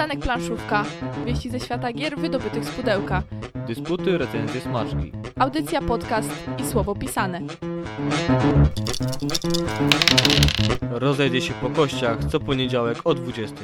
Przystanek Planszówka. Wieści ze świata gier wydobytych z pudełka. Dysputy, recenzje, smaczki. Audycja, podcast i słowo pisane. Rozejdzie się po kościach co poniedziałek o 20.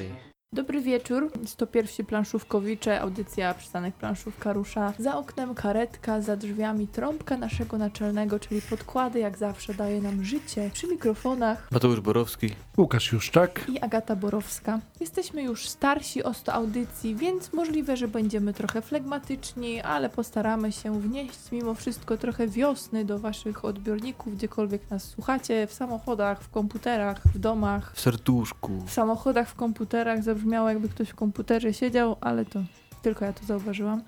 Dobry wieczór. 101 Planszówkowicze, audycja Przystanek Planszówka rusza. Za oknem karetka, za drzwiami trąbka naszego naczelnego, czyli podkłady, jak zawsze daje nam życie. Przy mikrofonach Mateusz Borowski. Łukasz Juszczak. i Agata Borowska. Jesteśmy już starsi o 100 audycji, więc możliwe, że będziemy trochę flegmatyczni, ale postaramy się wnieść mimo wszystko trochę wiosny do waszych odbiorników, gdziekolwiek nas słuchacie, w samochodach, w komputerach, w domach. W serduszku. W samochodach, w komputerach zabrzmiało jakby ktoś w komputerze siedział, ale to tylko ja to zauważyłam.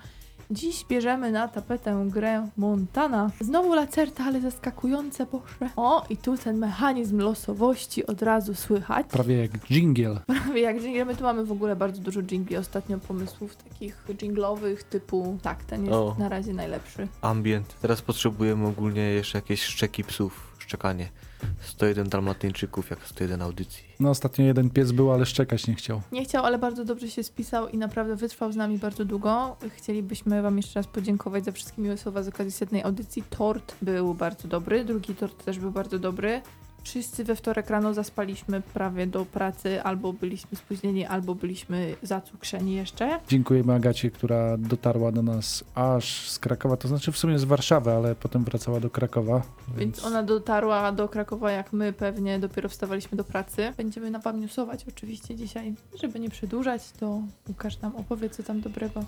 Dziś bierzemy na tapetę grę Montana. Znowu lacerta, ale zaskakujące, boże. O, i tu ten mechanizm losowości od razu słychać. Prawie jak dżingiel. Prawie jak dżingiel, my tu mamy w ogóle bardzo dużo dżingli ostatnio pomysłów takich dżinglowych typu tak, ten jest O. na razie najlepszy. Ambient. Teraz potrzebujemy ogólnie jeszcze jakieś szczeki psów. Szczekanie. 101 dalmatyńczyków jak 101 audycji. No ostatnio jeden pies był, ale szczekać nie chciał. Nie chciał, ale bardzo dobrze się spisał i naprawdę wytrwał z nami bardzo długo. Chcielibyśmy wam jeszcze raz podziękować za wszystkie miłe słowa z okazji setnej audycji. Tort był bardzo dobry, drugi tort też był bardzo dobry. Wszyscy we wtorek rano zaspaliśmy prawie do pracy, albo byliśmy spóźnieni, albo byliśmy zacukrzeni jeszcze. Dziękujemy Agacie, która dotarła do nas aż z Krakowa, to znaczy w sumie z Warszawy, ale potem wracała do Krakowa. Więc ona dotarła do Krakowa, jak my pewnie dopiero wstawaliśmy do pracy. Będziemy na wam oczywiście dzisiaj. Żeby nie przedłużać, to Łukasz nam opowie, co tam dobrego.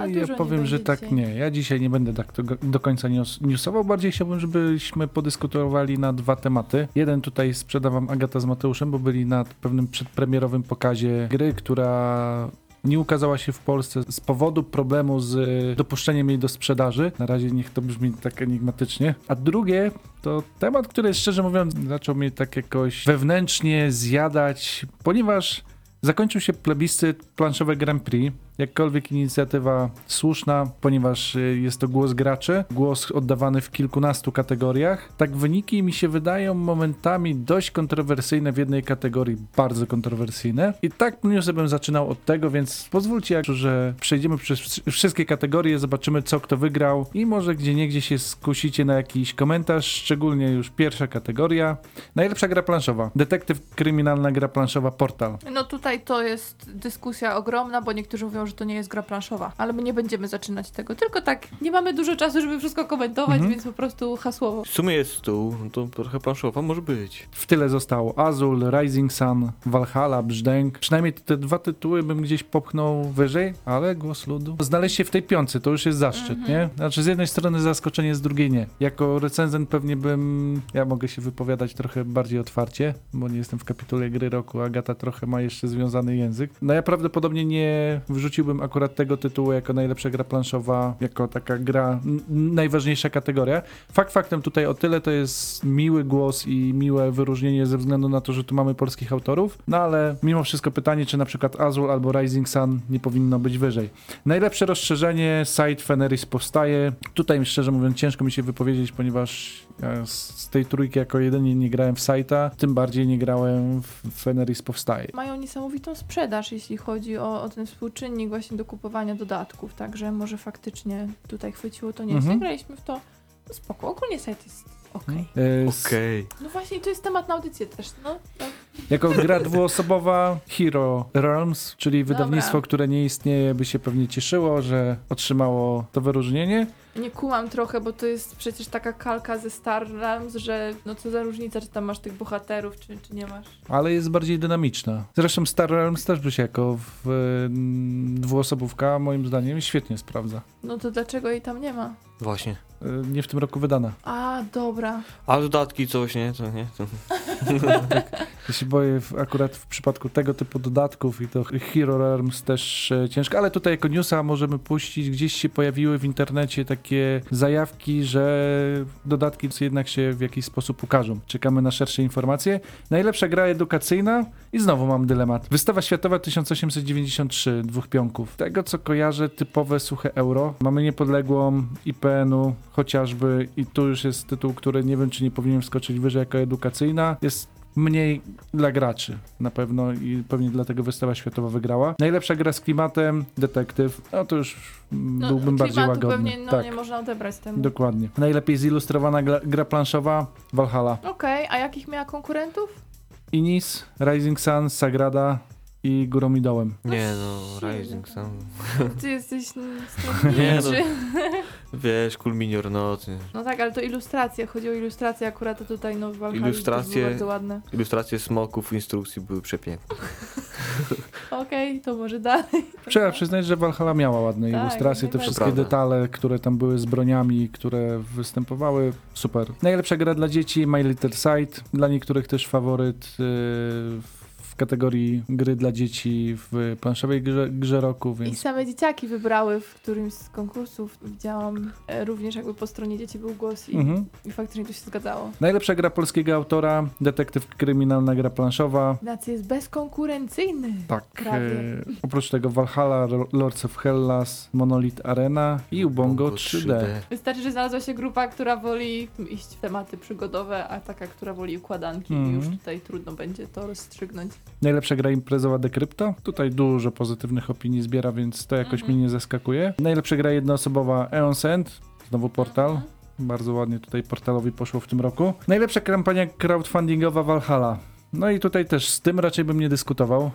A Ja powiem, że tak nie. Ja dzisiaj nie będę tak do, końca news, newsował. Bardziej chciałbym, żebyśmy podyskutowali na dwa tematy. Jeden tutaj sprzeda wam Agata z Mateuszem, bo byli na pewnym przedpremierowym pokazie gry, która nie ukazała się w Polsce z powodu problemu z dopuszczeniem jej do sprzedaży. Na razie niech to brzmi tak enigmatycznie. A drugie to temat, który szczerze mówiąc zaczął mnie tak jakoś wewnętrznie zjadać, ponieważ zakończył się plebiscyt planszowe Grand Prix. Jakkolwiek inicjatywa słuszna, ponieważ y, jest to głos graczy, głos oddawany w kilkunastu kategoriach. Tak wyniki mi się wydają momentami dość kontrowersyjne w jednej kategorii, bardzo kontrowersyjne. I tak newsy bym zaczynał od tego, więc pozwólcie, że przejdziemy przez wszy- wszystkie kategorie, zobaczymy co kto wygrał i może gdzie niegdzie się skusicie na jakiś komentarz, szczególnie już pierwsza kategoria. Najlepsza gra planszowa. Detektyw kryminalna gra planszowa Portal. No tutaj to jest dyskusja ogromna, bo niektórzy mówią, że to nie jest gra planszowa, ale my nie będziemy zaczynać tego. Tylko tak, nie mamy dużo czasu, żeby wszystko komentować, Mhm. więc po prostu hasłowo. W sumie jest stół, no to trochę planszowa może być. W tyle zostało Azul, Rising Sun, Valhalla, Brzdęk. Przynajmniej te dwa tytuły bym gdzieś popchnął wyżej, ale głos ludu. Znaleźć się w tej piątce to już jest zaszczyt, Mhm. nie? Znaczy z jednej strony zaskoczenie, z drugiej nie. Jako recenzent pewnie bym, ja mogę się wypowiadać trochę bardziej otwarcie, bo nie jestem w kapitule gry roku, Agata trochę ma jeszcze związany język. No ja prawdopodobnie nie wrzuciłbym akurat tego tytułu jako najlepsza gra planszowa, jako taka gra, najważniejsza kategoria. Fakt faktem tutaj o tyle to jest miły głos i miłe wyróżnienie ze względu na to, że tu mamy polskich autorów, no ale mimo wszystko pytanie, czy na przykład Azul albo Rising Sun nie powinno być wyżej. Najlepsze rozszerzenie, site Fenris powstaje. Tutaj szczerze mówiąc ciężko mi się wypowiedzieć, ponieważ ja z tej trójki jako jedynie nie grałem w site'a, tym bardziej nie grałem w Fenris powstaje. Mają niesamowitą sprzedaż, jeśli chodzi o, o ten współczynnik właśnie do kupowania dodatków, także może faktycznie tutaj chwyciło to nie. Mhm. Graliśmy w to, no spoko, ogólnie site jest okej. E, s- Okej. No właśnie, to jest temat na audycję też, no. tak. Jako gra dwuosobowa Hero Realms, czyli wydawnictwo, Dobra. które nie istnieje, by się pewnie cieszyło, że otrzymało to wyróżnienie. Nie kumam trochę, bo to jest przecież taka kalka ze Star Realms, że no co za różnica, czy tam masz tych bohaterów, czy, czy nie masz. ale jest bardziej dynamiczna. Zresztą Star Realms też by się jako w, y, dwuosobówka moim zdaniem świetnie sprawdza. No to dlaczego jej tam nie ma? Właśnie. Y, nie w tym roku wydana. A, dobra. A dodatki coś, nie? To nie? To... Ja się boję w, akurat w przypadku tego typu dodatków i to Hero Realms też e, ciężko, ale tutaj jako newsa możemy puścić, gdzieś się pojawiły w internecie takie zajawki, że dodatki jednak się w jakiś sposób ukażą. Czekamy na szersze informacje. Najlepsza gra edukacyjna i znowu mam dylemat. Wystawa światowa 1893, dwóch pionków. Tego co kojarzę, typowe suche euro. Mamy niepodległą IPN-u chociażby i tu już jest tytuł, który nie wiem czy nie powinien wskoczyć wyżej jako edukacyjna. Jest mniej dla graczy na pewno i pewnie dlatego wystawa światowa wygrała. Najlepsza gra z klimatem, detektyw, no to już No, byłbym bardziej łagodny. pewnie no, tak, nie można odebrać temu. dokładnie. Najlepiej zilustrowana gra, gra planszowa, Valhalla. Okej, a jakich miała konkurentów? Inis, Rising Sun, Sagrada i Górą i Dołem. Nie no, Rising. Sun. Ty jesteś Nie, straszniejszy. Wiesz, Kulminior nocy. No tak, ale to ilustracje. Chodzi o ilustracje akurat, to tutaj no w Valhalla Ilustracje- bardzo ładne. Ilustracje smoków instrukcji były przepiękne. Okej, to może dalej. Trzeba przyznać, że Valhalla miała ładne Tak, ilustracje, te wszystkie Prawda. detale, które tam były z broniami, które występowały, super. Najlepsza gra dla dzieci, My Little Sight, dla niektórych też faworyt yy, w kategorii gry dla dzieci w planszowej grze, grze roku, I więc same dzieciaki wybrały w którymś z konkursów. Widziałam e, również jakby po stronie dzieci był głos i, mhm. i faktycznie to się zgadzało. Najlepsza gra polskiego autora, detektyw kryminalna gra planszowa. Ignacy jest bezkonkurencyjny. Tak, Prawie. e, oprócz tego Valhalla, Lords of Hellas, Monolith Arena i Ubongo 3D. Wystarczy, że znalazła się grupa, która woli iść w tematy przygodowe, a taka, która woli układanki. I Mhm. już tutaj trudno będzie to rozstrzygnąć. Najlepsza gra imprezowa Decrypto. Tutaj dużo pozytywnych opinii zbiera, więc to jakoś Mhm. mnie nie zaskakuje. Najlepsza gra jednoosobowa Eon's End. Znowu portal. Mhm. Bardzo ładnie tutaj portalowi poszło w tym roku. Najlepsza kampania crowdfundingowa Valhalla. No i tutaj też z tym raczej bym nie dyskutował.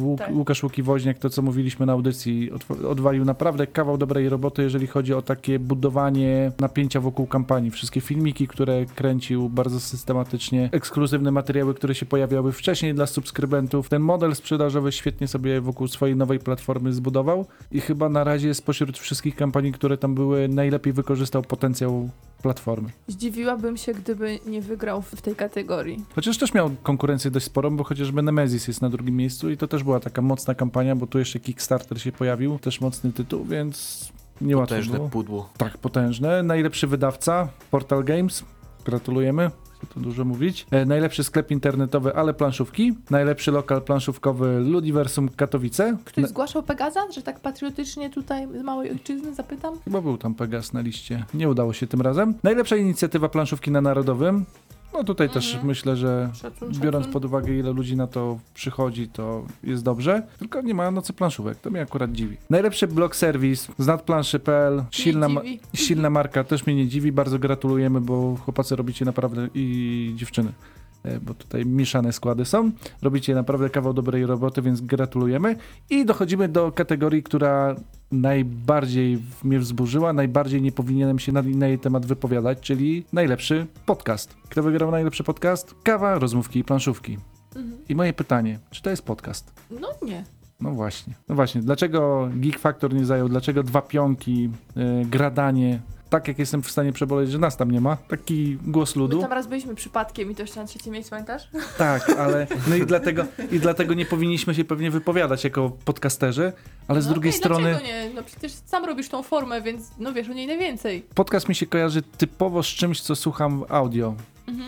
Łuk, Tak. Łukasz Łuki-Woźniak, to co mówiliśmy na audycji, odw- odwalił naprawdę kawał dobrej roboty, jeżeli chodzi o takie budowanie napięcia wokół kampanii. Wszystkie filmiki, które kręcił bardzo systematycznie, ekskluzywne materiały, które się pojawiały wcześniej dla subskrybentów. Ten model sprzedażowy świetnie sobie wokół swojej nowej platformy zbudował i chyba na razie spośród wszystkich kampanii, które tam były, najlepiej wykorzystał potencjał platformy. Zdziwiłabym się, gdyby nie wygrał w tej kategorii. Chociaż też miał konkurencję dość sporą, bo chociażby Nemesis jest na drugim miejscu i to też była taka mocna kampania, bo tu jeszcze Kickstarter się pojawił, też mocny tytuł, więc niełatwo Potężne było. pudło. Tak, potężne. Najlepszy wydawca, Portal Games. Gratulujemy. Co tu dużo mówić. E, najlepszy sklep internetowy, ale planszówki. Najlepszy lokal planszówkowy Ludiversum Katowice. Ktoś Na- zgłaszał Pegaza, że tak patriotycznie tutaj z małej ojczyzny zapytam? Chyba był tam Pegas na liście. Nie udało się tym razem. Najlepsza inicjatywa planszówki na Narodowym. No tutaj też Mhm. myślę, że Szacun, biorąc szacun. pod uwagę ile ludzi na to przychodzi, to jest dobrze. Tylko nie ma nocy planszówek. To mnie akurat dziwi. Najlepszy blog serwis z nadplanszy.pl. Silna, ma- silna marka też mnie nie dziwi. Bardzo gratulujemy, bo chłopacy robicie naprawdę i dziewczyny. E, Bo tutaj mieszane składy są. Robicie naprawdę kawał dobrej roboty, więc gratulujemy. I dochodzimy do kategorii, która najbardziej mnie wzburzyła, najbardziej nie powinienem się na, na jej temat wypowiadać, czyli najlepszy podcast. Kto wygrał najlepszy podcast? Kawa, rozmówki i planszówki. Mhm. I moje pytanie, czy to jest podcast? No nie. No właśnie. No właśnie, dlaczego Geek Factor nie zajął, dlaczego dwa pionki, yy, gradanie, tak jak jestem w stanie przeboleć, że nas tam nie ma, taki głos My ludu. tam raz byliśmy przypadkiem i to jeszcze na trzecie miejsce, pamiętasz? Tak, ale no i dlatego, i dlatego nie powinniśmy się pewnie wypowiadać jako podcasterzy, ale z no drugiej okej, strony Dlaczego nie? No przecież sam robisz tą formę, więc no wiesz o niej najwięcej. podcast mi się kojarzy typowo z czymś, co słucham w audio.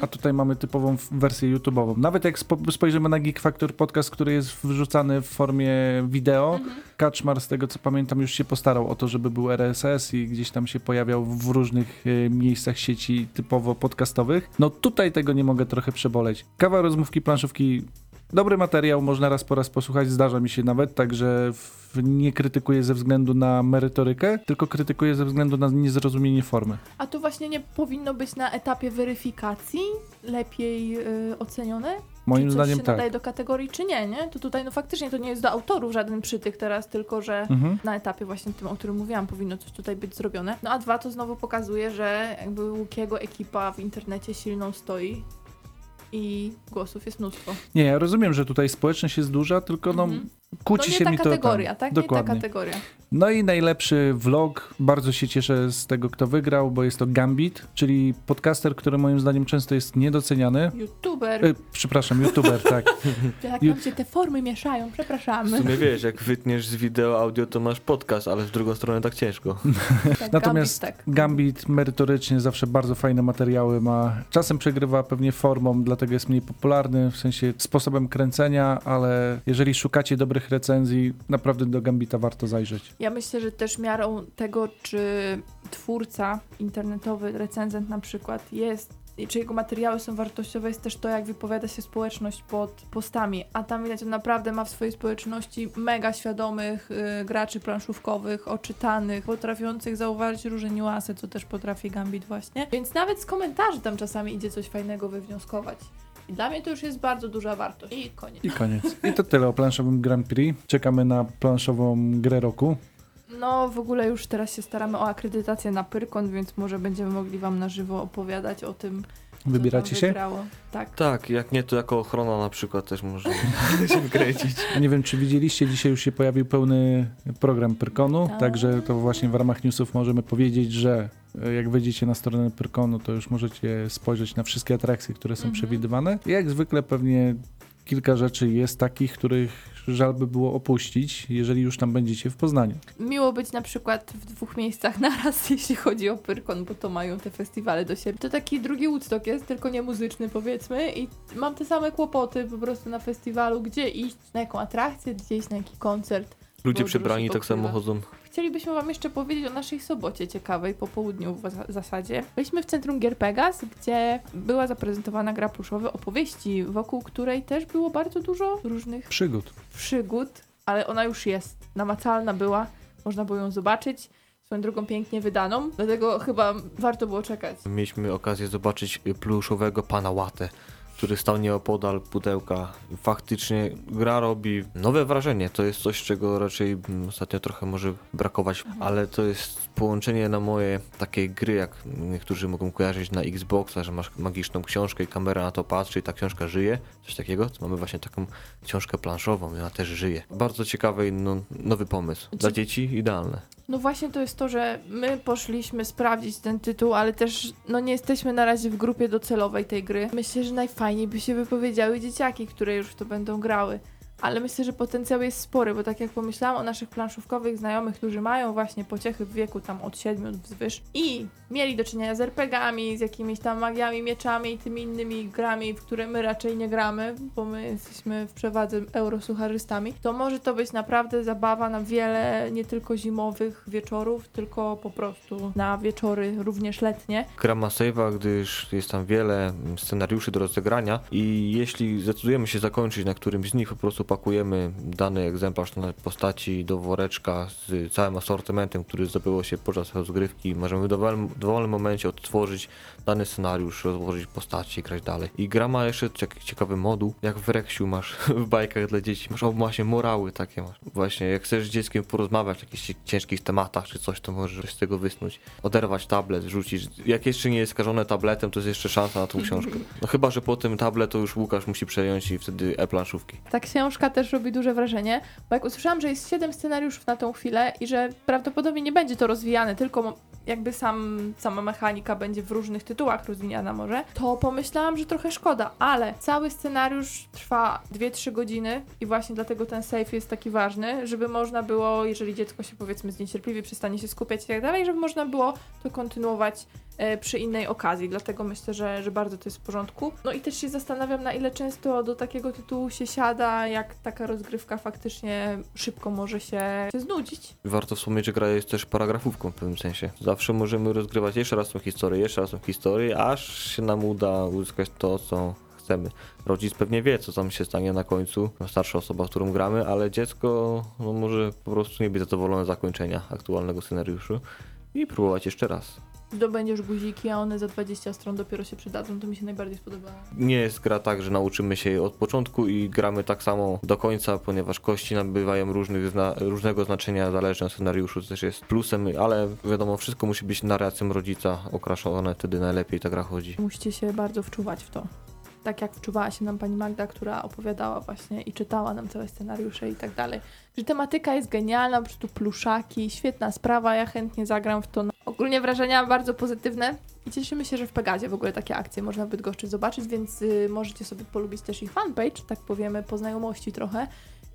A tutaj mamy typową wersję YouTube'ową. Nawet jak spo- spojrzymy na Geek Factor podcast, który jest wrzucany w formie wideo, Mhm. Kaczmar, z tego co pamiętam, już się postarał o to, żeby był RSS i gdzieś tam się pojawiał w różnych e, miejscach sieci typowo podcastowych. No tutaj tego nie mogę trochę przeboleć. Kawa rozmówki, planszówki, dobry materiał, można raz po raz posłuchać, zdarza mi się nawet, także nie krytykuję ze względu na merytorykę, tylko krytykuję ze względu na niezrozumienie formy. A to właśnie nie powinno być na etapie weryfikacji lepiej y, ocenione? Moim czy zdaniem się tak. nadaje do kategorii, czy nie, nie? To tutaj no faktycznie to nie jest do autorów żaden przytyk teraz, tylko że Mhm. na etapie właśnie tym, o którym mówiłam, powinno coś tutaj być zrobione. No a dwa, to znowu pokazuje, że jakby Łukiego ekipa w internecie silną stoi i głosów jest mnóstwo. Nie, ja rozumiem, że tutaj społeczność jest duża, tylko no Mhm. kłóci no nie się ta mi to kategoria, tak? Dokładnie. Nie ta kategoria. No i najlepszy vlog, bardzo się cieszę z tego, kto wygrał, bo jest to Gambit, czyli podcaster, który moim zdaniem często jest niedoceniany. YouTuber, E, przepraszam, youtuber, tak. jak nam się te formy mieszają, W przepraszamy. sumie wiesz, jak wytniesz z wideo audio, to masz podcast, ale w drugą stronę tak ciężko. Tak, Natomiast Gambit, tak. Gambit merytorycznie zawsze bardzo fajne materiały ma. Czasem przegrywa pewnie formą, dlatego jest mniej popularny, w sensie sposobem kręcenia, ale jeżeli szukacie dobrych recenzji, naprawdę do Gambita warto zajrzeć. Ja myślę, że też miarą tego, czy twórca internetowy, recenzent na przykład, jest i czy jego materiały są wartościowe, jest też to, jak wypowiada się społeczność pod postami. A tam widać, on naprawdę ma w swojej społeczności mega świadomych y, graczy planszówkowych, oczytanych, potrafiących zauważyć różne niuanse, co też potrafi Gambit właśnie. Więc nawet z komentarzy tam czasami idzie coś fajnego wywnioskować. I dla mnie to już jest bardzo duża wartość. I koniec. I koniec. I to tyle o planszowym Grand Prix. Czekamy na planszową grę roku. No, w ogóle już teraz się staramy o akredytację na Pyrkon, więc może będziemy mogli Wam na żywo opowiadać o tym, co Wybieracie się? wygrało. Tak. Tak, jak nie to jako ochrona na przykład też możemy się wkręcić. A nie wiem, czy widzieliście, dzisiaj już się pojawił pełny program Pyrkonu, Tak. także to właśnie w ramach newsów możemy powiedzieć, że e, jak wejdziecie na stronę Pyrkonu, to już możecie spojrzeć na wszystkie atrakcje, które są Mhm. przewidywane. Jak zwykle pewnie kilka rzeczy jest takich, których żal by było opuścić, jeżeli już tam będziecie w Poznaniu. Miło być na przykład w dwóch miejscach naraz, jeśli chodzi o Pyrkon, bo to mają te festiwale do siebie. To taki drugi Woodstock jest, tylko nie muzyczny powiedzmy i mam te same kłopoty po prostu na festiwalu, gdzie iść, na jaką atrakcję, gdzie iść, na jaki koncert. Ludzie przebrani tak samo chodzą. Chcielibyśmy Wam jeszcze powiedzieć o naszej sobocie ciekawej, po południu w za- zasadzie. Byliśmy w centrum Gier Pegas, gdzie była zaprezentowana gra pluszowa opowieści, wokół której też było bardzo dużo różnych Przygód. przygód, ale ona już jest. Namacalna była, można było ją zobaczyć. Swoją drogą pięknie wydaną, dlatego chyba warto było czekać. Mieliśmy okazję zobaczyć pluszowego pana Łatę, który stał nieopodal pudełka. Faktycznie gra robi nowe wrażenie. To jest coś, czego raczej mm, ostatnio trochę może brakować, ale to jest połączenie na moje takiej gry, jak niektórzy mogą kojarzyć na Xboxa, że masz magiczną książkę i kamera na to patrzy i ta książka żyje. Coś takiego. Mamy właśnie taką książkę planszową i ona też żyje. Bardzo ciekawy i no, nowy pomysł. Dla Czy- dzieci idealne. No właśnie to jest to, że my poszliśmy sprawdzić ten tytuł, ale też no nie jesteśmy na razie w grupie docelowej tej gry. Myślę, że najfajniej by się wypowiedziały dzieciaki, które już w to będą grały. Ale myślę, że potencjał jest spory, bo tak jak pomyślałam o naszych planszówkowych znajomych, którzy mają właśnie pociechy w wieku tam od 7 wzwyż i mieli do czynienia z RPGami, z jakimiś tam magiami, mieczami i tymi innymi grami, w które my raczej nie gramy, bo my jesteśmy w przewadze eurosucharzystami, to może to być naprawdę zabawa na wiele, nie tylko zimowych wieczorów, tylko po prostu na wieczory również letnie. Gra ma save'a, gdyż jest tam wiele scenariuszy do rozegrania i jeśli zdecydujemy się zakończyć na którymś z nich, po prostu pakujemy dany egzemplarz na postaci do woreczka z całym asortymentem, który zdobyło się podczas rozgrywki. Możemy w dowolnym, dowolnym momencie odtworzyć dany scenariusz, rozłożyć postaci i grać dalej. I gra ma jeszcze ciekawy moduł, jak w Reksiu masz w bajkach dla dzieci. Masz o, właśnie morały takie masz. Właśnie jak chcesz z dzieckiem porozmawiać o jakichś ciężkich tematach czy coś, to możesz z tego wysnuć. Oderwać tablet, rzucić. Jak jeszcze nie jest skażone tabletem, to jest jeszcze szansa na tą książkę. No chyba, że po tym tablet to już Łukasz musi przejąć i wtedy e-planszówki. Ta książka też robi duże wrażenie, bo jak usłyszałam, że jest 7 scenariuszów na tą chwilę i że prawdopodobnie nie będzie to rozwijane, tylko jakby sam, sama mechanika będzie w różnych tytułach rozwijana może, to pomyślałam, że trochę szkoda, ale cały scenariusz trwa 2-3 godziny i właśnie dlatego ten save jest taki ważny, żeby można było, jeżeli dziecko się powiedzmy zniecierpliwie, przestanie się skupiać i tak dalej, żeby można było to kontynuować przy innej okazji, dlatego myślę, że, że bardzo to jest w porządku. No i też się zastanawiam, na ile często do takiego tytułu się siada, jak taka rozgrywka faktycznie szybko może się, się znudzić. Warto wspomnieć, że gra jest też paragrafówką w pewnym sensie. Zawsze możemy rozgrywać jeszcze raz tą historię, jeszcze raz tą historię, aż się nam uda uzyskać to, co chcemy. Rodzic pewnie wie, co tam się stanie na końcu, starsza osoba, z którą gramy, ale dziecko no, może po prostu nie być zadowolone z zakończenia aktualnego scenariuszu i próbować jeszcze raz. Zdobędziesz guziki, a one za 20 stron dopiero się przydadzą, to mi się najbardziej spodobało. Nie jest gra tak, że nauczymy się jej od początku i gramy tak samo do końca, ponieważ kości nabywają różnych zna różnego znaczenia zależnie od scenariuszu, co też jest plusem, ale wiadomo, wszystko musi być narracją rodzica okraszone, wtedy najlepiej ta gra chodzi. Musicie się bardzo wczuwać w to. Tak jak wczuwała się nam pani Magda, która opowiadała właśnie i czytała nam całe scenariusze i tak dalej. Że tematyka jest genialna, po prostu pluszaki, świetna sprawa, ja chętnie zagram w to. No, ogólnie wrażenia bardzo pozytywne i cieszymy się, że w Pegazie w ogóle takie akcje można w Bydgoszczy zobaczyć, więc y, możecie sobie polubić też ich fanpage, tak powiemy, po znajomości trochę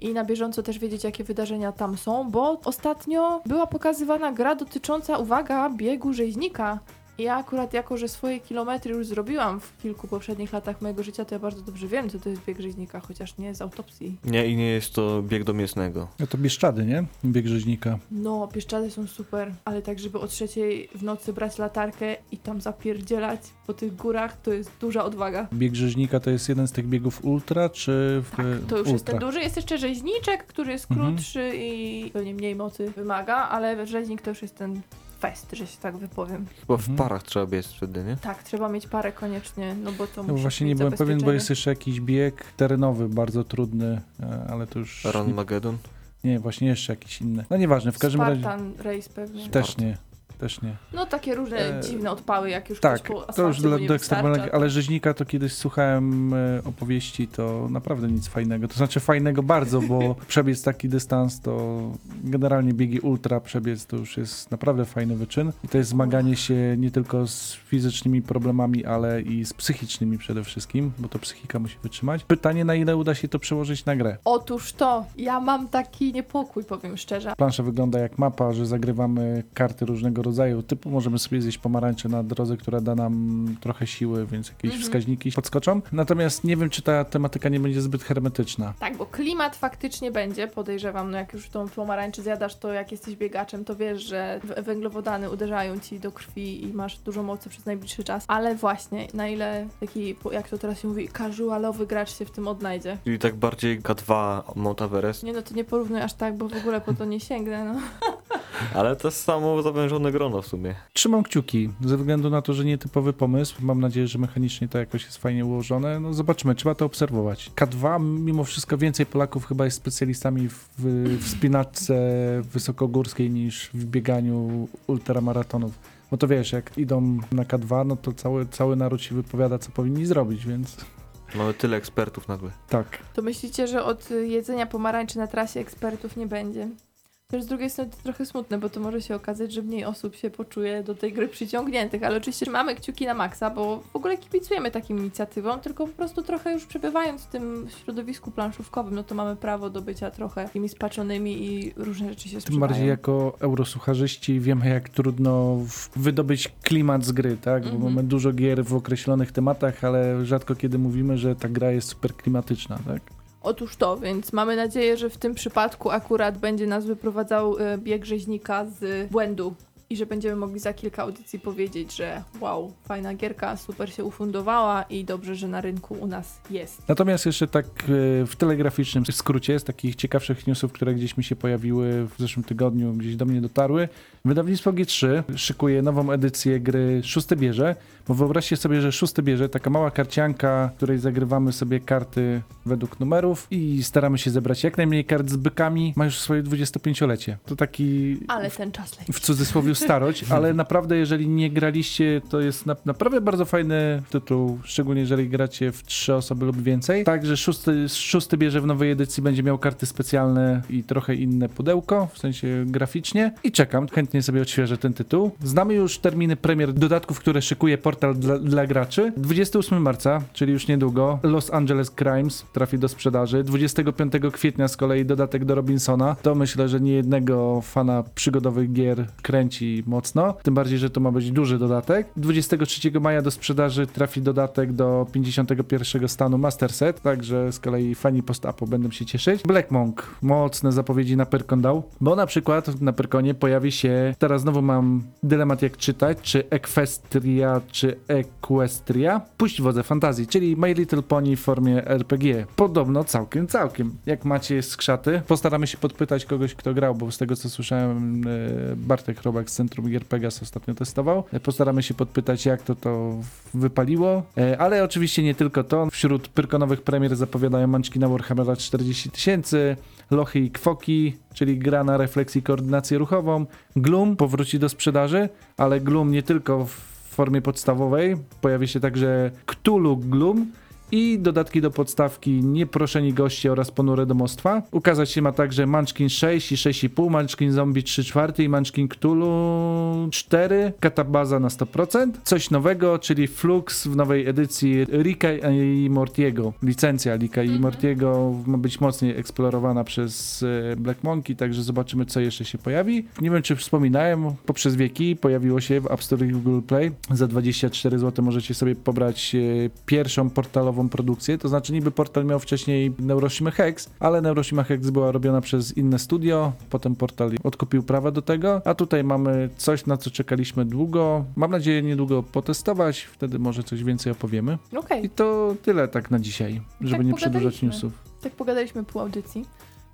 i na bieżąco też wiedzieć, jakie wydarzenia tam są, bo ostatnio była pokazywana gra dotycząca, uwaga, biegu rzeźnika. Ja akurat jako, że swoje kilometry już zrobiłam w kilku poprzednich latach mojego życia, to ja bardzo dobrze wiem, co to jest bieg rzeźnika, chociaż nie z autopsji. Nie, i nie jest to bieg do mięsnego. No to Bieszczady, nie? Bieg rzeźnika. No, Pieszczady są super, ale tak, żeby o trzeciej w nocy brać latarkę i tam zapierdzielać po tych górach, to jest duża odwaga. Bieg rzeźnika to jest jeden z tych biegów ultra, czy w Tak, to już ultra? jest ten duży. Jest jeszcze rzeźniczek, który jest Mhm. krótszy i pewnie mniej mocy wymaga, ale rzeźnik to już jest ten fest, że się tak wypowiem. Chyba w Mhm. parach trzeba biec wtedy, nie? Tak, trzeba mieć parę koniecznie, no bo to No musi właśnie nie byłem pewien, bo jest jeszcze jakiś bieg terenowy, bardzo trudny, e, ale to już... Run Magedon. Nie, właśnie jeszcze jakiś inny. No nieważne, w każdym razie... Spartan Race pewnie. Też nie, też nie. No takie różne E, dziwne odpały, jak już Tak, po to już dla, do ekstremalnego, ale rzeźnika to kiedyś słuchałem e, opowieści, to naprawdę nic fajnego. To znaczy fajnego bardzo, bo przebiec taki dystans to generalnie biegi ultra przebiec to już jest naprawdę fajny wyczyn. I to jest zmaganie się nie tylko z fizycznymi problemami, ale i z psychicznymi przede wszystkim, bo to psychika musi wytrzymać. Pytanie, na ile uda się to przełożyć na grę. Otóż to, ja mam taki niepokój, powiem szczerze. Plansza wygląda jak mapa, że zagrywamy karty różnego rodzaju, typu możemy sobie zjeść pomarańcze na drodze, która da nam trochę siły, więc jakieś Mhm. wskaźniki podskoczą. Natomiast nie wiem, czy ta tematyka nie będzie zbyt hermetyczna. Tak, bo klimat faktycznie będzie, podejrzewam, no jak już tą pomarańczy zjadasz, to jak jesteś biegaczem, to wiesz, że węglowodany uderzają ci do krwi i masz dużo mocy przez najbliższy czas. Ale właśnie, na ile taki, jak to teraz się mówi, casualowy gracz się w tym odnajdzie. Czyli tak bardziej K2 Mount Everest, Nie no, to nie porównuj aż tak, bo w ogóle po to nie sięgnę, no. ale to jest samo zawężone grono w sumie. Trzymam kciuki, ze względu na to, że nietypowy pomysł. Mam nadzieję, że mechanicznie to jakoś jest fajnie ułożone. No zobaczymy, trzeba to obserwować. K2, mimo wszystko więcej Polaków chyba jest specjalistami w, w spinaczce wysokogórskiej niż w bieganiu ultramaratonów. Bo to wiesz, jak idą na K2, no to cały, cały naród się wypowiada, co powinni zrobić, więc Mamy tyle ekspertów nagle. tak. To myślicie, że od jedzenia pomarańczy na trasie ekspertów nie będzie? Też z drugiej strony to trochę smutne, bo to może się okazać, że mniej osób się poczuje do tej gry przyciągniętych, ale oczywiście mamy kciuki na maksa, bo w ogóle kibicujemy takim inicjatywom, tylko po prostu trochę już przebywając w tym środowisku planszówkowym, no to mamy prawo do bycia trochę takimi spaczonymi i różne rzeczy się Tym sprzedają. bardziej jako eurosucharzyści wiemy, jak trudno wydobyć klimat z gry, tak? Bo Mhm. mamy dużo gier w określonych tematach, ale rzadko kiedy mówimy, że ta gra jest super klimatyczna, tak? Otóż to, więc mamy nadzieję, że w tym przypadku akurat będzie nas wyprowadzał e, bieg rzeźnika z błędu i że będziemy mogli za kilka audycji powiedzieć, że wow, fajna gierka, super się ufundowała i dobrze, że na rynku u nas jest. Natomiast jeszcze tak e, w telegraficznym skrócie z takich ciekawszych newsów, które gdzieś mi się pojawiły w zeszłym tygodniu, gdzieś do mnie dotarły. Wydawnictwo G3 szykuje nową edycję gry Szóste Bierze, bo wyobraźcie sobie, że Szóste Bierze, taka mała karcianka, w której zagrywamy sobie karty według numerów i staramy się zebrać jak najmniej kart z bykami, ma już swoje 25-lecie. To taki Ale ten czas leci. w cudzysłowie starość, ale naprawdę jeżeli nie graliście, to jest na, naprawdę bardzo fajny tytuł, szczególnie jeżeli gracie w trzy osoby lub więcej. Także szósty, szósty bierze w nowej edycji będzie miał karty specjalne i trochę inne pudełko, w sensie graficznie i czekam, chętnie sobie odświeżę ten tytuł. Znamy już terminy premier dodatków, które szykuje portal dla, dla graczy. 28 marca, czyli już niedługo, Los Angeles Crimes trafi do sprzedaży. 25 kwietnia z kolei dodatek do Robinsona. To myślę, że nie jednego fana przygodowych gier kręci mocno. Tym bardziej, że to ma być duży dodatek. 23 maja do sprzedaży trafi dodatek do 51 stanu Master Set, także z kolei fani post-apo będą się cieszyć. Black Monk, mocne zapowiedzi na Pyrkon dał, bo na przykład na Pyrkonie pojawi się, teraz znowu mam dylemat jak czytać, czy Equestria, czy Equestria. Puść wodze fantazji, czyli My Little Pony w formie RPG. Podobno całkiem, całkiem. Jak macie skrzaty, postaramy się podpytać kogoś, kto grał, bo z tego co słyszałem, e, Bartek Robak z Centrum Gier Pegas ostatnio testował. E, Postaramy się podpytać, jak to to wypaliło. E, Ale oczywiście nie tylko to. Wśród pyrkonowych premier zapowiadają Manczki na Warhammera 40 tysięcy, Lochy i Kwoki, czyli gra na refleksji koordynację ruchową. Gloom powróci do sprzedaży, ale Gloom nie tylko w formie podstawowej. Pojawi się także Cthulhu Gloom i dodatki do podstawki Nieproszeni Goście oraz Ponure Domostwa. Ukazać się ma także Munchkin 6 i 6,5, Munchkin Zombie 3 czwarte i Munchkin Cthulhu 4, katabaza na 100%. Coś nowego, czyli Flux w nowej edycji Rika i Mortiego. Licencja Rika i Mortiego ma być mocniej eksplorowana przez e, Black Monkey, także zobaczymy co jeszcze się pojawi. Nie wiem czy wspominałem, poprzez wieki pojawiło się w App Store i Google Play. Za 24 zł możecie sobie pobrać e, pierwszą portalową produkcję, to znaczy niby portal miał wcześniej Neuroshima Hex, ale Neuroshima Hex była robiona przez inne studio, potem portal odkupił prawa do tego, a tutaj mamy coś, na co czekaliśmy długo. Mam nadzieję niedługo potestować, wtedy może coś więcej opowiemy. Okej, I to tyle tak na dzisiaj, żeby Tak nie przedłużać newsów. tak pogadaliśmy pół audycji.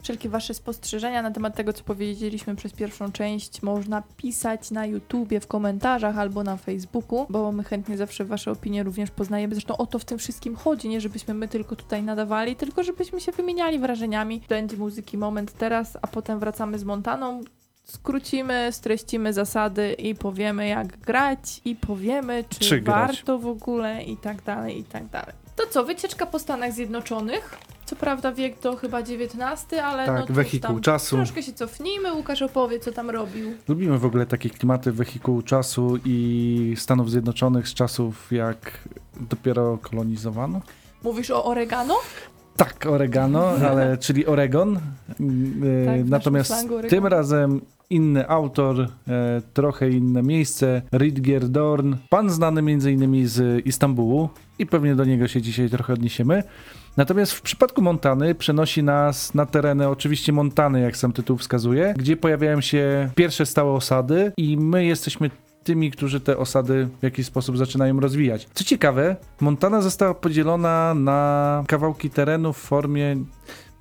Wszelkie wasze spostrzeżenia na temat tego, co powiedzieliśmy przez pierwszą część, można pisać na YouTubie, w komentarzach albo na Facebooku, bo my chętnie zawsze wasze opinie również poznajemy. Zresztą o to w tym wszystkim chodzi, nie żebyśmy my tylko tutaj nadawali, tylko żebyśmy się wymieniali wrażeniami. Będzie muzyki moment teraz, a potem wracamy z Montaną. Skrócimy, streścimy zasady i powiemy jak grać i powiemy czy, Czy warto w ogóle i tak dalej, i tak dalej. To co, wycieczka po Stanach Zjednoczonych? Co prawda wiek to chyba XIX, ale no Tak, cóż wehikuł tam, czasu. Troszkę się cofnijmy, Łukasz opowie, co tam robił. Lubimy w ogóle takie klimaty wehikułu czasu i Stanów Zjednoczonych z czasów jak dopiero kolonizowano. Mówisz o oregano? Tak, oregano, ale czyli Oregon. Yy, Tak, w Natomiast slangu tym razem inny autor, e, trochę inne miejsce, Ridger Dorn, pan znany m.in. z Istambułu i pewnie do niego się dzisiaj trochę odniesiemy. Natomiast w przypadku Montany przenosi nas na tereny oczywiście Montany, jak sam tytuł wskazuje, gdzie pojawiają się pierwsze stałe osady i my jesteśmy tymi, którzy te osady w jakiś sposób zaczynają rozwijać. Co ciekawe, Montana została podzielona na kawałki terenu w formie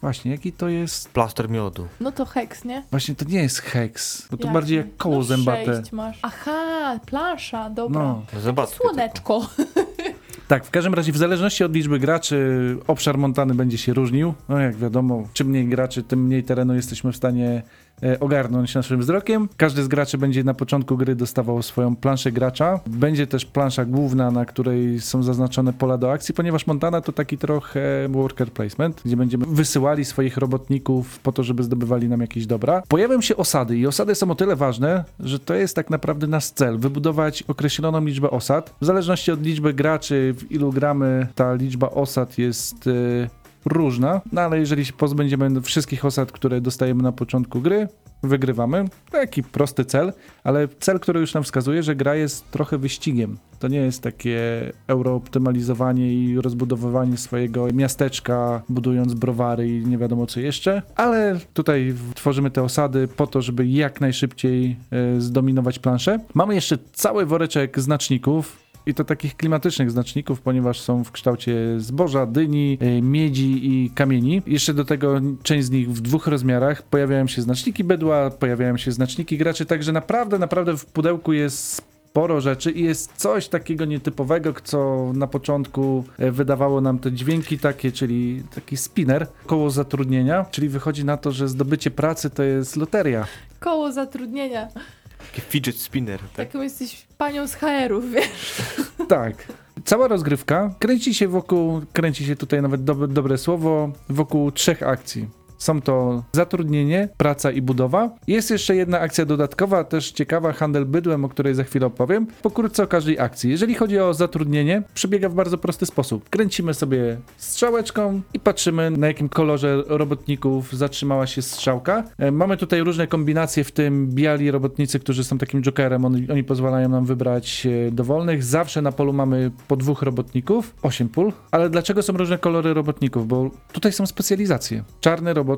Właśnie, jaki to jest Plaster miodu. No to heks, nie? Właśnie to nie jest heks, bo to Jak bardziej jak koło no zębate. Sześć masz. Aha, plansza, dobra. No, Zębatki Słoneczko. tak, w każdym razie w zależności od liczby graczy obszar Montany będzie się różnił. No jak wiadomo, czym mniej graczy, tym mniej terenu jesteśmy w stanie ogarnąć naszym wzrokiem. Każdy z graczy będzie na początku gry dostawał swoją planszę gracza. Będzie też plansza główna, na której są zaznaczone pola do akcji, ponieważ Montana to taki trochę worker placement, gdzie będziemy wysyłali swoich robotników po to, żeby zdobywali nam jakieś dobra. Pojawią się osady i osady są o tyle ważne, że to jest tak naprawdę nasz cel, wybudować określoną liczbę osad. W zależności od liczby graczy, w ilu gramy, ta liczba osad jest e, różna, no ale jeżeli się pozbędziemy wszystkich osad, które dostajemy na początku gry, wygrywamy. Taki prosty cel, ale cel, który już nam wskazuje, że gra jest trochę wyścigiem. To nie jest takie eurooptymalizowanie i rozbudowywanie swojego miasteczka, budując browary i nie wiadomo co jeszcze, ale tutaj tworzymy te osady po to, żeby jak najszybciej e, zdominować planszę. Mamy jeszcze cały woreczek znaczników, i to takich klimatycznych znaczników, ponieważ są w kształcie zboża, dyni, e, miedzi i kamieni. Jeszcze do tego część z nich w dwóch rozmiarach. Pojawiają się znaczniki bydła, pojawiają się znaczniki graczy, także naprawdę, naprawdę w pudełku jest sporo rzeczy i jest coś takiego nietypowego, co na początku e, wydawało nam te dźwięki takie, czyli taki spinner, koło zatrudnienia, czyli wychodzi na to, że zdobycie pracy to jest loteria. Koło zatrudnienia. Taki fidget spinner. Tak? Taką jesteś panią z HR-ów, wiesz? Tak. Cała rozgrywka kręci się wokół, kręci się tutaj nawet dobre, dobre słowo, wokół trzech akcji. Są to zatrudnienie, praca i budowa. Jest jeszcze jedna akcja dodatkowa, też ciekawa, handel bydłem, o której za chwilę opowiem. Pokrótce o każdej akcji. Jeżeli chodzi o zatrudnienie, przebiega w bardzo prosty sposób. Kręcimy sobie strzałeczką i patrzymy, na jakim kolorze robotników zatrzymała się strzałka. E, Mamy tutaj różne kombinacje, w tym biali robotnicy, którzy są takim jokerem. Oni, oni pozwalają nam wybrać e, dowolnych. Zawsze na polu mamy po dwóch robotników, 8 pól. Ale dlaczego są różne kolory robotników? Bo tutaj są specjalizacje. Czarny robotnik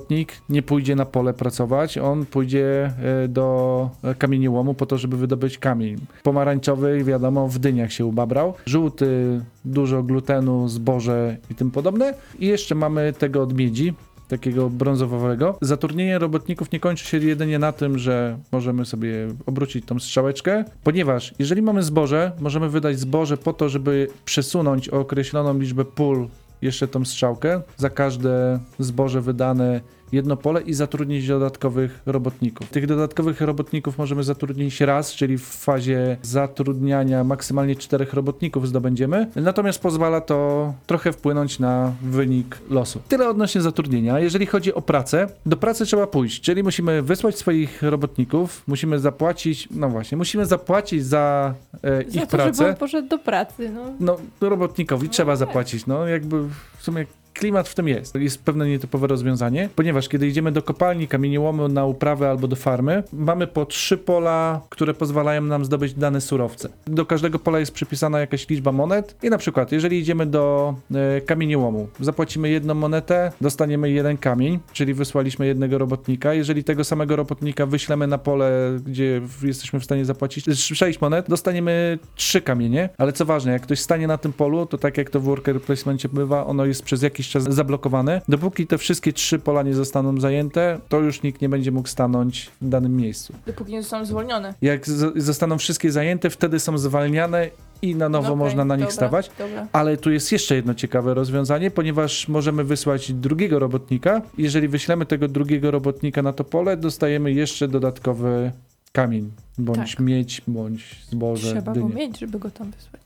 nie pójdzie na pole pracować, on pójdzie e, do e, kamieniołomu po to, żeby wydobyć kamień. Pomarańczowy, wiadomo, w dyniach się ubabrał. Żółty, dużo glutenu, zboże i tym podobne. I jeszcze mamy tego od miedzi, takiego brązowego. Zatrudnienie robotników nie kończy się jedynie na tym, że możemy sobie obrócić tą strzałeczkę, ponieważ jeżeli mamy zboże, możemy wydać zboże po to, żeby przesunąć określoną liczbę pól jeszcze tą strzałkę. Za każde zboże wydane jedno pole i zatrudnić dodatkowych robotników. Tych dodatkowych robotników możemy zatrudnić raz, czyli w fazie zatrudniania maksymalnie czterech robotników zdobędziemy, natomiast pozwala to trochę wpłynąć na wynik losu. Tyle odnośnie zatrudnienia. Jeżeli chodzi o pracę, do pracy trzeba pójść, czyli musimy wysłać swoich robotników, musimy zapłacić, no właśnie, musimy zapłacić za e, ich Za to, pracę. żeby on poszedł do pracy, no. No, robotnikowi No trzeba tak. zapłacić. No, jakby w sumie klimat w tym jest. Jest pewne nietypowe rozwiązanie, ponieważ kiedy idziemy do kopalni, kamieniołomu na uprawę albo do farmy, mamy po trzy pola, które pozwalają nam zdobyć dane surowce. Do każdego pola jest przypisana jakaś liczba monet i na przykład, jeżeli idziemy do e, kamieniołomu, zapłacimy jedną monetę, dostaniemy jeden kamień, czyli wysłaliśmy jednego robotnika. Jeżeli tego samego robotnika wyślemy na pole, gdzie jesteśmy w stanie zapłacić 6 monet, dostaniemy trzy kamienie, ale co ważne, jak ktoś stanie na tym polu, to tak jak to w worker placemencie bywa, ono jest przez jakiś czas zablokowane. Dopóki te wszystkie trzy pola nie zostaną zajęte, to już nikt nie będzie mógł stanąć w danym miejscu. Dopóki nie zostaną zwolnione. Jak zostaną wszystkie zajęte, wtedy są zwalniane i na nowo No okej, można na nich dobra, stawać. Dobra. Ale tu jest jeszcze jedno ciekawe rozwiązanie, ponieważ możemy wysłać drugiego robotnika. Jeżeli wyślemy tego drugiego robotnika na to pole, dostajemy jeszcze dodatkowy kamień, bądź Tak. miedź, bądź zboże, Trzeba go dynię. mieć, żeby go tam wysłać.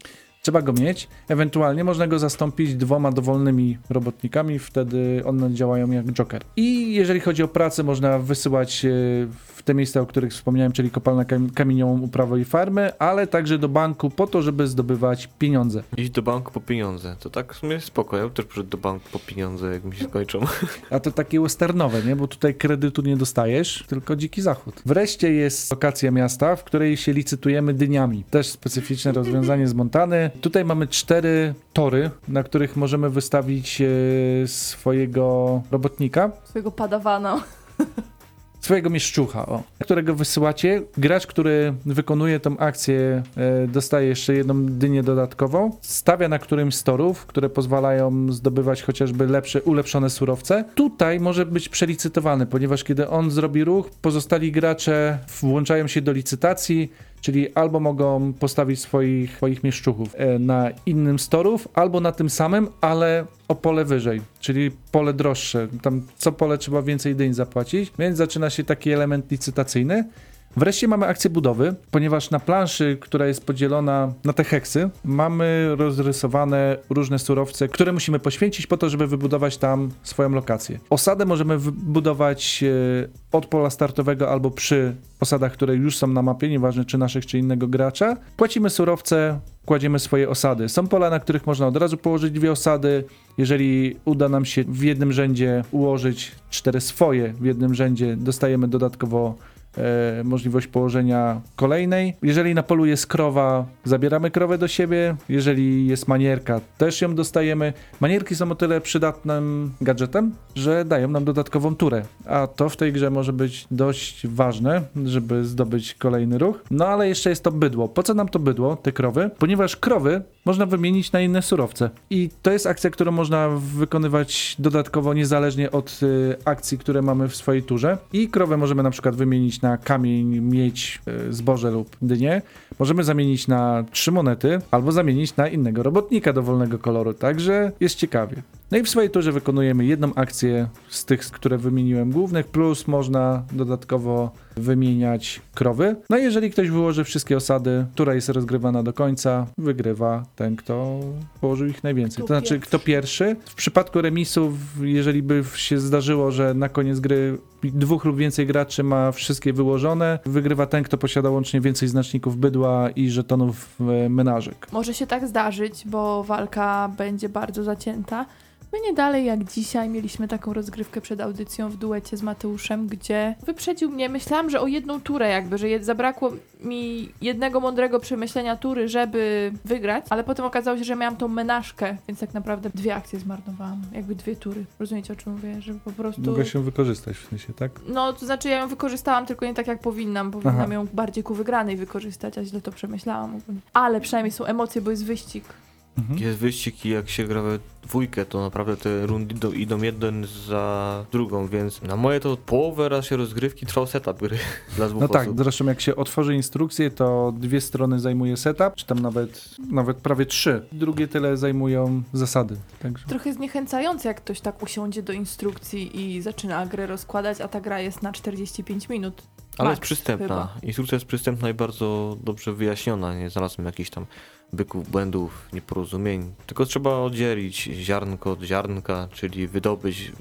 Trzeba go mieć. Ewentualnie można go zastąpić dwoma dowolnymi robotnikami, wtedy one działają jak Joker. I jeżeli chodzi o pracę, można wysyłać e, te miejsca, o których wspomniałem, czyli kopalna kam- kamieniową, uprawę i farmy, ale także do banku po to, żeby zdobywać pieniądze. Iść do banku po pieniądze. To tak w sumie spoko. Ja bym też przyszedł do banku po pieniądze, jak mi się skończą. A to takie westernowe, nie? Bo tutaj kredytu nie dostajesz, tylko dziki zachód. Wreszcie jest lokacja miasta, w której się licytujemy dyniami. Też specyficzne rozwiązanie z Montany. Tutaj mamy cztery tory, na których możemy wystawić e, swojego robotnika. Swojego padawana. Swojego mieszczucha, o, którego wysyłacie. Gracz, który wykonuje tą akcję, e, dostaje jeszcze jedną dynię dodatkową. Stawia na którymś z torów, które pozwalają zdobywać chociażby lepsze, ulepszone surowce. Tutaj może być przelicytowany, ponieważ kiedy on zrobi ruch, pozostali gracze włączają się do licytacji. Czyli albo mogą postawić swoich, swoich mieszczuchów e, na innym z torów, albo na tym samym, ale o pole wyżej, czyli pole droższe. Tam co pole trzeba więcej dyń zapłacić, więc zaczyna się taki element licytacyjny. Wreszcie mamy akcję budowy, ponieważ na planszy, która jest podzielona na te heksy, mamy rozrysowane różne surowce, które musimy poświęcić po to, żeby wybudować tam swoją lokację. Osadę możemy wybudować e, od pola startowego albo przy osadach, które już są na mapie, nieważne czy naszych, czy innego gracza. Płacimy surowce, kładziemy swoje osady. Są pola, na których można od razu położyć dwie osady. Jeżeli uda nam się w jednym rzędzie ułożyć cztery swoje w jednym rzędzie, dostajemy dodatkowo e, możliwość położenia kolejnej. Jeżeli na polu jest krowa, zabieramy krowę do siebie. Jeżeli jest manierka, też ją dostajemy. Manierki są o tyle przydatnym gadżetem, że dają nam dodatkową turę. A to w tej grze może być dość ważne, żeby zdobyć kolejny ruch. No ale jeszcze jest to bydło. Po co nam to bydło, te krowy? Ponieważ krowy można wymienić na inne surowce. I to jest akcja, którą można wykonywać dodatkowo, niezależnie od y, akcji, które mamy w swojej turze. I krowę możemy na przykład wymienić na kamień, miedź, y, zboże lub dynię. Możemy zamienić na trzy monety, albo zamienić na innego robotnika dowolnego koloru. Także jest ciekawie. No i w swojej turze wykonujemy jedną akcję z tych, które wymieniłem głównych, plus można dodatkowo wymieniać krowy. No i jeżeli ktoś wyłoży wszystkie osady, która jest rozgrywana do końca, wygrywa ten, kto położył ich najwięcej. To znaczy, kto pierwszy. W przypadku remisów, jeżeli by się zdarzyło, że na koniec gry dwóch lub więcej graczy ma wszystkie wyłożone, wygrywa ten, kto posiada łącznie więcej znaczników bydła i żetonów e, menażek. Może się tak zdarzyć, bo walka będzie bardzo zacięta. My nie dalej jak dzisiaj mieliśmy taką rozgrywkę przed audycją w duecie z Mateuszem, gdzie wyprzedził mnie. Myślałam, że o jedną turę jakby, że zabrakło mi jednego mądrego przemyślenia tury, żeby wygrać, ale potem okazało się, że miałam tą menażkę, więc tak naprawdę dwie akcje zmarnowałam, jakby dwie tury. Rozumiecie o czym mówię? Żeby po prostu... Mogę się wykorzystać w sensie, tak? No, to znaczy ja ją wykorzystałam, tylko nie tak jak powinnam. Powinnam Aha. ją bardziej ku wygranej wykorzystać, a źle to przemyślałam. Ale przynajmniej są emocje, bo jest wyścig. Mhm. Jest wyścig i jak się gra we dwójkę, to naprawdę te rundy idą, idą jeden za drugą, więc na moje to połowę raz się rozgrywki trwał setup gry dla dwóch No tak, osób. zresztą jak się otworzy instrukcję, to dwie strony zajmuje setup, czy tam nawet, nawet prawie trzy. Drugie tyle zajmują zasady. Także. Trochę zniechęcające, jak ktoś tak usiądzie do instrukcji i zaczyna grę rozkładać, a ta gra jest na 45 minut. Ale Max jest przystępna. chyba. Instrukcja jest przystępna i bardzo dobrze wyjaśniona. Nie znalazłem jakichś tam byków, błędów, nieporozumień. Tylko trzeba oddzielić ziarnko od ziarnka, czyli wydobyć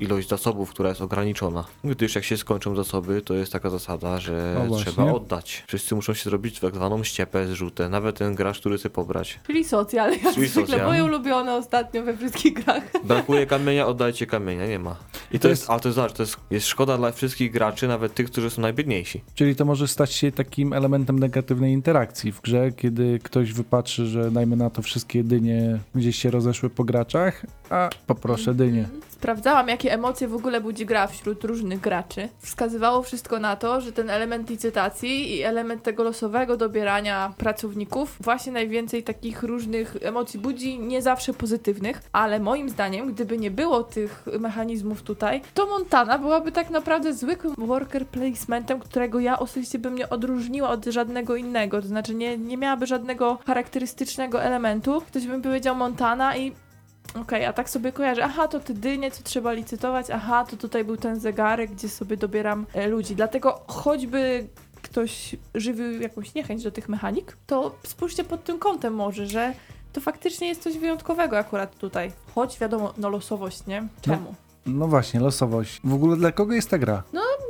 ilość zasobów, która jest ograniczona. Gdyż jak się skończą zasoby, to jest taka zasada, że O, właśnie. trzeba oddać. Wszyscy muszą się zrobić tak zwaną ściepę zrzutę. Nawet ten gracz, który chce pobrać. Czyli socjal, jak Czyli zwykle. socjal. Moje ulubione ostatnio we wszystkich grach. Brakuje kamienia, oddajcie kamienia, nie ma. I to, To jest, jest- ale to jest, zobacz, to jest, jest szkoda dla wszystkich graczy, nawet tych, którzy są najbiedniejsi. Czyli to może stać się takim elementem negatywnej interakcji w grze, kiedy ktoś wypatrzy, że dajmy na to wszystkie dynie gdzieś się rozeszły po graczach, a poproszę dynię. Sprawdzałam, jakie emocje w ogóle budzi gra wśród różnych graczy. Wskazywało wszystko na to, że ten element licytacji i element tego losowego dobierania pracowników właśnie najwięcej takich różnych emocji budzi, nie zawsze pozytywnych, ale moim zdaniem, gdyby nie było tych mechanizmów tutaj, to Montana byłaby tak naprawdę zwykłym worker placementem, którego ja osobiście bym nie odróżniła od żadnego innego. To znaczy nie, nie miałaby żadnego charakterystycznego elementu. Ktoś by powiedział Montana i Okej, a tak sobie kojarzę, aha, to te dynie, co trzeba licytować, aha, to tutaj był ten zegarek, gdzie sobie dobieram e, ludzi. Dlatego choćby ktoś żywił jakąś niechęć do tych mechanik, to spójrzcie pod tym kątem może, że to faktycznie jest coś wyjątkowego akurat tutaj. Choć wiadomo, no losowość, nie? Czemu? No właśnie, losowość. W ogóle dla kogo jest ta gra?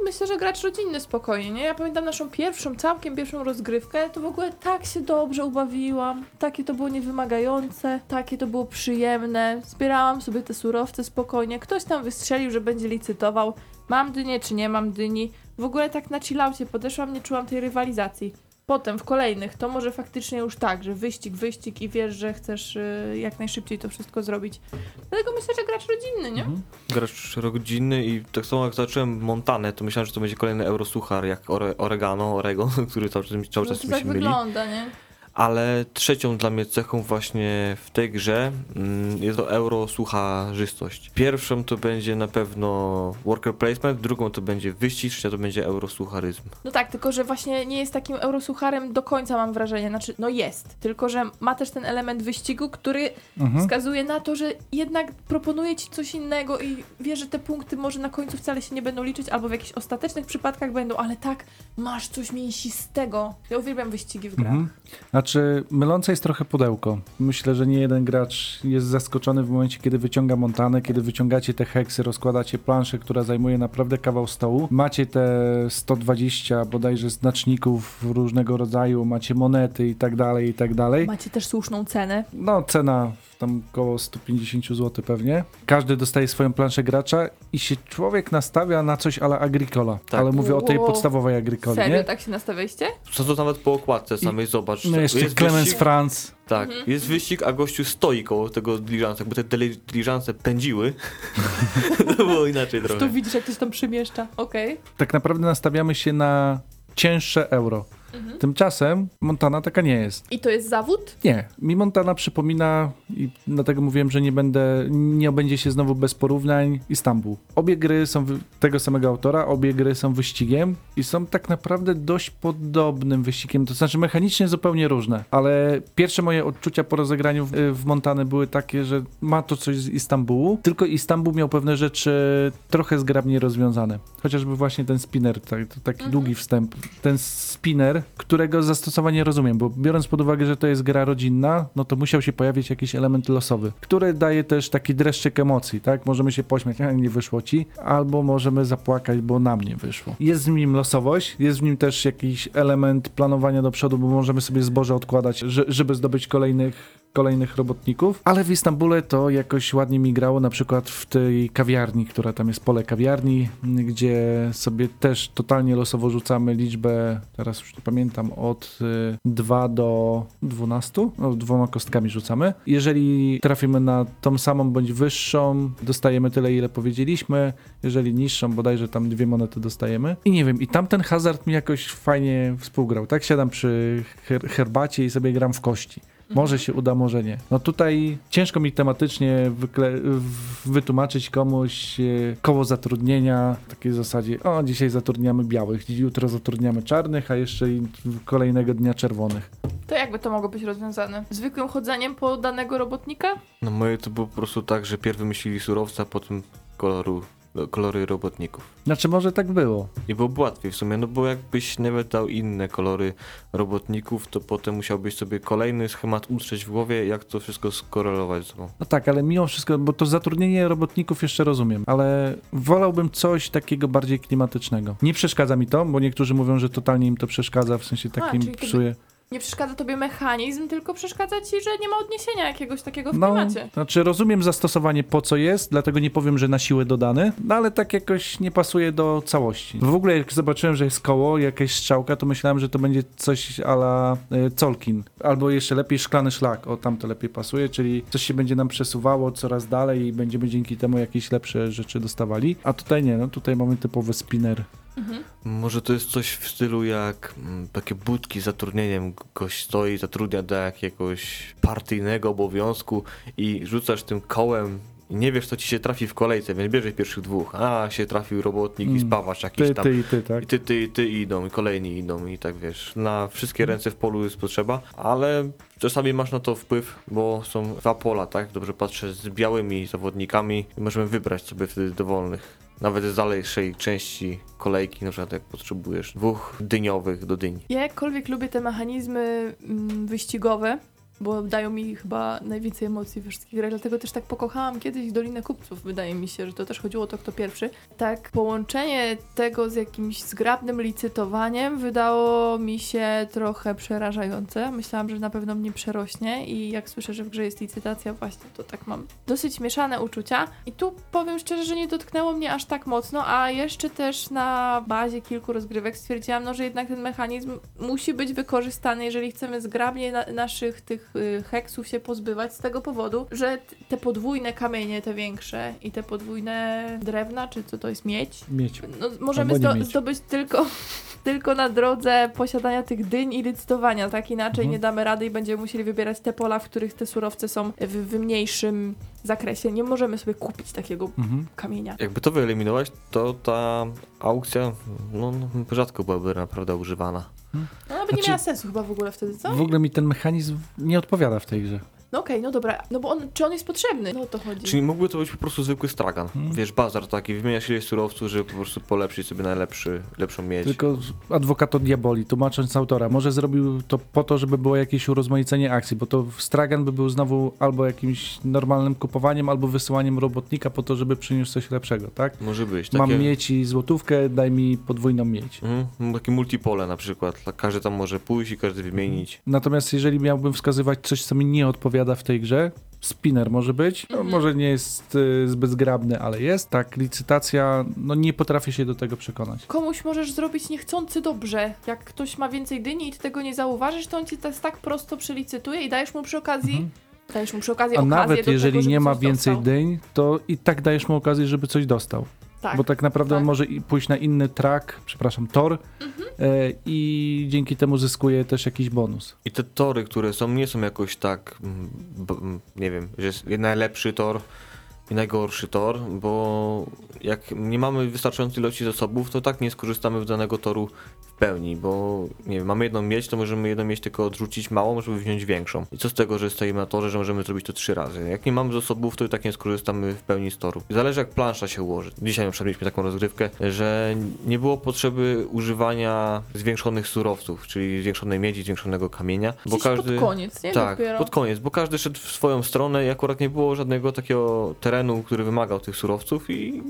Myślę, że gracz rodzinny spokojnie, nie? Ja pamiętam naszą pierwszą, całkiem pierwszą rozgrywkę, to w ogóle tak się dobrze ubawiłam, takie to było niewymagające, takie to było przyjemne, zbierałam sobie te surowce spokojnie, ktoś tam wystrzelił, że będzie licytował, mam dynię czy nie mam dyni, w ogóle tak na chillaucie podeszłam, nie czułam tej rywalizacji. Potem w kolejnych to może faktycznie już tak, że wyścig, wyścig i wiesz, że chcesz y, jak najszybciej to wszystko zrobić. Dlatego myślę, że gracz rodzinny, nie? Mhm. gracz rodzinny i tak samo jak zacząłem Montanę, to myślałem, że to będzie kolejny eurosuchar jak ore, Oregano, Oregon, który cały czas, cały No czas to mi tak się myli. wygląda, nie? Ale trzecią dla mnie cechą właśnie w tej grze mm, jest to eurosucharzystość. Pierwszą to będzie na pewno worker placement, drugą to będzie wyścig, trzecia to będzie eurosucharyzm. No tak, tylko że właśnie nie jest takim eurosucharem do końca, mam wrażenie. Znaczy, no jest, tylko że ma też ten element wyścigu, który Mhm. wskazuje na to, że jednak proponuje ci coś innego i wie, że te punkty może na końcu wcale się nie będą liczyć, albo w jakichś ostatecznych przypadkach będą, ale tak, masz coś mięsistego. Ja uwielbiam wyścigi w grach. Mhm. Znaczy, mylące jest trochę pudełko. Myślę, że nie jeden gracz jest zaskoczony w momencie, kiedy wyciąga montanę, kiedy wyciągacie te heksy, rozkładacie planszę, która zajmuje naprawdę kawał stołu. Macie te 120 bodajże znaczników różnego rodzaju, macie monety i tak dalej, i tak dalej. Macie też słuszną cenę. No, cena tam około 150 zł pewnie. Każdy dostaje swoją planszę gracza i się człowiek nastawia na coś ale Agricola. Tak. Ale mówię o tej Wow. podstawowej Agricoli, Serio, nie? tak się nastawialiście? Co to nawet po okładce samej, zobacz. No jeszcze jest Clemens wyścig, Franz. Tak, Mhm. jest wyścig, a gościu stoi koło tego diligensa, jakby te diligense pędziły. to było inaczej trochę. Tu widzisz, jak ktoś tam przemieszcza. Okej. tak naprawdę nastawiamy się na cięższe euro. Mhm. Tymczasem Montana taka nie jest. I to jest zawód? Nie, mi Montana przypomina i dlatego mówiłem, że nie będę, nie obędzie się znowu bez porównań Istanbul. Obie gry są tego samego autora, obie gry są wyścigiem i są tak naprawdę dość podobnym wyścigiem, to znaczy mechanicznie zupełnie różne, ale pierwsze moje odczucia po rozegraniu w, w Montanę były takie, że ma to coś z Istanbulu, tylko Istanbul miał pewne rzeczy trochę zgrabnie rozwiązane. Chociażby właśnie ten spinner, tak, to taki Mhm. długi wstęp. Ten spinner, którego zastosowanie rozumiem, bo biorąc pod uwagę, że to jest gra rodzinna, no to musiał się pojawić jakiś element losowy, który daje też taki dreszczyk emocji, tak? Możemy się pośmiać, a nie wyszło ci, albo możemy zapłakać, bo nam nie wyszło. Jest w nim losowość, jest w nim też jakiś element planowania do przodu, bo możemy sobie zboże odkładać, że- żeby zdobyć kolejnych kolejnych robotników, ale w Istambule to jakoś ładnie mi grało, na przykład w tej kawiarni, która tam jest pole kawiarni, gdzie sobie też totalnie losowo rzucamy liczbę, teraz już nie pamiętam, od 2 do 12, no, dwoma kostkami rzucamy. Jeżeli trafimy na tą samą bądź wyższą, dostajemy tyle, ile powiedzieliśmy, jeżeli niższą, bodajże tam dwie monety dostajemy. I nie wiem, i tamten hazard mi jakoś fajnie współgrał, tak? Siadam przy her herbacie i sobie gram w kości. Może się uda, może nie. No tutaj ciężko mi tematycznie wytłumaczyć komuś e, koło zatrudnienia w takiej zasadzie, o dzisiaj zatrudniamy białych, jutro zatrudniamy czarnych, a jeszcze kolejnego dnia czerwonych. To jakby to mogło być rozwiązane? Zwykłym chodzeniem po danego robotnika? No moje to było po prostu tak, że pierw wymyślili surowca, potem koloru, kolory robotników. Znaczy może tak było. I byłoby łatwiej w sumie, no bo jakbyś nawet dał inne kolory robotników, to potem musiałbyś sobie kolejny schemat ustrzeć w głowie, jak to wszystko skorelować ze sobą. No tak, ale mimo wszystko, bo to zatrudnienie robotników jeszcze rozumiem, ale wolałbym coś takiego bardziej klimatycznego. Nie przeszkadza mi to, bo niektórzy mówią, że totalnie im to przeszkadza, w sensie takim by- psuje. Nie przeszkadza tobie mechanizm, tylko przeszkadza ci, że nie ma odniesienia jakiegoś takiego w No, klimacie. znaczy rozumiem zastosowanie po co jest, dlatego nie powiem, że na siłę dodane, no ale tak jakoś nie pasuje do całości. W ogóle jak zobaczyłem, że jest koło, jakaś strzałka, to myślałem, że to będzie coś ala y, Colkin, albo jeszcze lepiej szklany szlak, o tam to lepiej pasuje, czyli coś się będzie nam przesuwało coraz dalej i będziemy dzięki temu jakieś lepsze rzeczy dostawali, a tutaj nie, no tutaj mamy typowy spinner. Mhm. Może to jest coś w stylu jak mm, takie budki z zatrudnieniem. Gość stoi, zatrudnia do jakiegoś partyjnego obowiązku i rzucasz tym kołem i nie wiesz, co ci się trafi w kolejce, więc bierzesz pierwszych dwóch. A, się trafił robotnik i Mm. spawasz jakiś Ty, tam. ty i ty, tak? I ty, ty, i ty idą, i kolejni idą, i tak wiesz. Na wszystkie Mhm. ręce w polu jest potrzeba, ale czasami masz na to wpływ, bo są dwa pola, tak? Dobrze patrzę z białymi zawodnikami i możemy wybrać sobie wtedy dowolnych. Nawet z dalszej części kolejki, na przykład jak potrzebujesz dwóch dyniowych do dyni. Ja jakkolwiek lubię te mechanizmy mm, wyścigowe, bo dają mi chyba najwięcej emocji we wszystkich grach, dlatego też tak pokochałam kiedyś Dolinę Kupców, wydaje mi się, że to też chodziło o to, kto pierwszy. Tak, połączenie tego z jakimś zgrabnym licytowaniem wydało mi się trochę przerażające. Myślałam, że na pewno mnie przerośnie i jak słyszę, że w grze jest licytacja, właśnie to tak mam dosyć mieszane uczucia. I tu powiem szczerze, że nie dotknęło mnie aż tak mocno, a jeszcze też na bazie kilku rozgrywek stwierdziłam, no, że jednak ten mechanizm musi być wykorzystany, jeżeli chcemy zgrabnie na, naszych tych y, heksów się pozbywać z tego powodu, że te podwójne kamienie, te większe i te podwójne drewna, czy co to jest miedź, Mieć. no, możemy zdo- mieć. zdobyć tylko, tylko na drodze posiadania tych dyń i licytowania, tak? Inaczej Mhm. nie damy rady i będziemy musieli wybierać te pola, w których te surowce są w, w mniejszym zakresie. Nie możemy sobie kupić takiego Mhm. kamienia. Jakby to wyeliminować, to ta aukcja no, no, rzadko byłaby naprawdę używana. No nawet nie Znaczy- miała sensu chyba w ogóle wtedy, co? W ogóle mi ten mechanizm nie odpowiada w tej grze. No okej, no dobra, no bo on, czy on jest potrzebny? No o to chodzi. Czyli mógłby to być po prostu zwykły stragan. Hmm. Wiesz, bazar taki, wymieniasz ileś surowców, żeby po prostu polepszyć sobie najlepszy, lepszą miedź. Tylko adwokato diaboli, tłumacząc autora, może zrobił to po to, żeby było jakieś urozmaicenie akcji, bo to stragan by był znowu albo jakimś normalnym kupowaniem, albo wysyłaniem robotnika po to, żeby przyniósł coś lepszego, tak? Może być. Takie... Mam mieć i złotówkę, daj mi podwójną mieć. Mhm, takie multipole na przykład. Każdy tam może pójść i każdy wymienić. Natomiast jeżeli miałbym wskazywać coś, co mi nie odpowiada w tej grze, spinner może być, no, Mhm. może nie jest y, zbyt zgrabny, ale jest. Tak, licytacja, no nie potrafię się do tego przekonać. Komuś możesz zrobić niechcący dobrze. Jak ktoś ma więcej dyni i ty tego nie zauważysz, to on ci to tak prosto przelicytuje i dajesz mu przy okazji, Mhm. dajesz mu przy okazji A okazję nawet do jeżeli tego, żeby nie ma coś więcej dostał. dyń, to i tak dajesz mu okazję, żeby coś dostał. Tak. Bo tak naprawdę on tak. może i pójść na inny track, przepraszam, tor Mhm. e, i dzięki temu zyskuje też jakiś bonus. I te tory, które są, nie są jakoś tak, mm, b- mm, nie wiem, że jest najlepszy tor i najgorszy tor, bo jak nie mamy wystarczającej ilości zasobów, to tak nie skorzystamy z danego toru pełni, bo nie wiem, mamy jedną mieć, to możemy jedną mieć tylko odrzucić małą, żeby wziąć większą. I co z tego, że stoimy na torze, że możemy zrobić to trzy razy. Jak nie mamy zasobów, to i tak nie skorzystamy w pełni z toru. Zależy jak plansza się ułoży. Dzisiaj na przykład mieliśmy taką rozgrywkę, że nie było potrzeby używania zwiększonych surowców, czyli zwiększonej miedzi, zwiększonego kamienia, bo Gdzieś każdy... pod koniec, nie? Tak, Dopiero. pod koniec, bo każdy szedł w swoją stronę i akurat nie było żadnego takiego terenu, który wymagał tych surowców i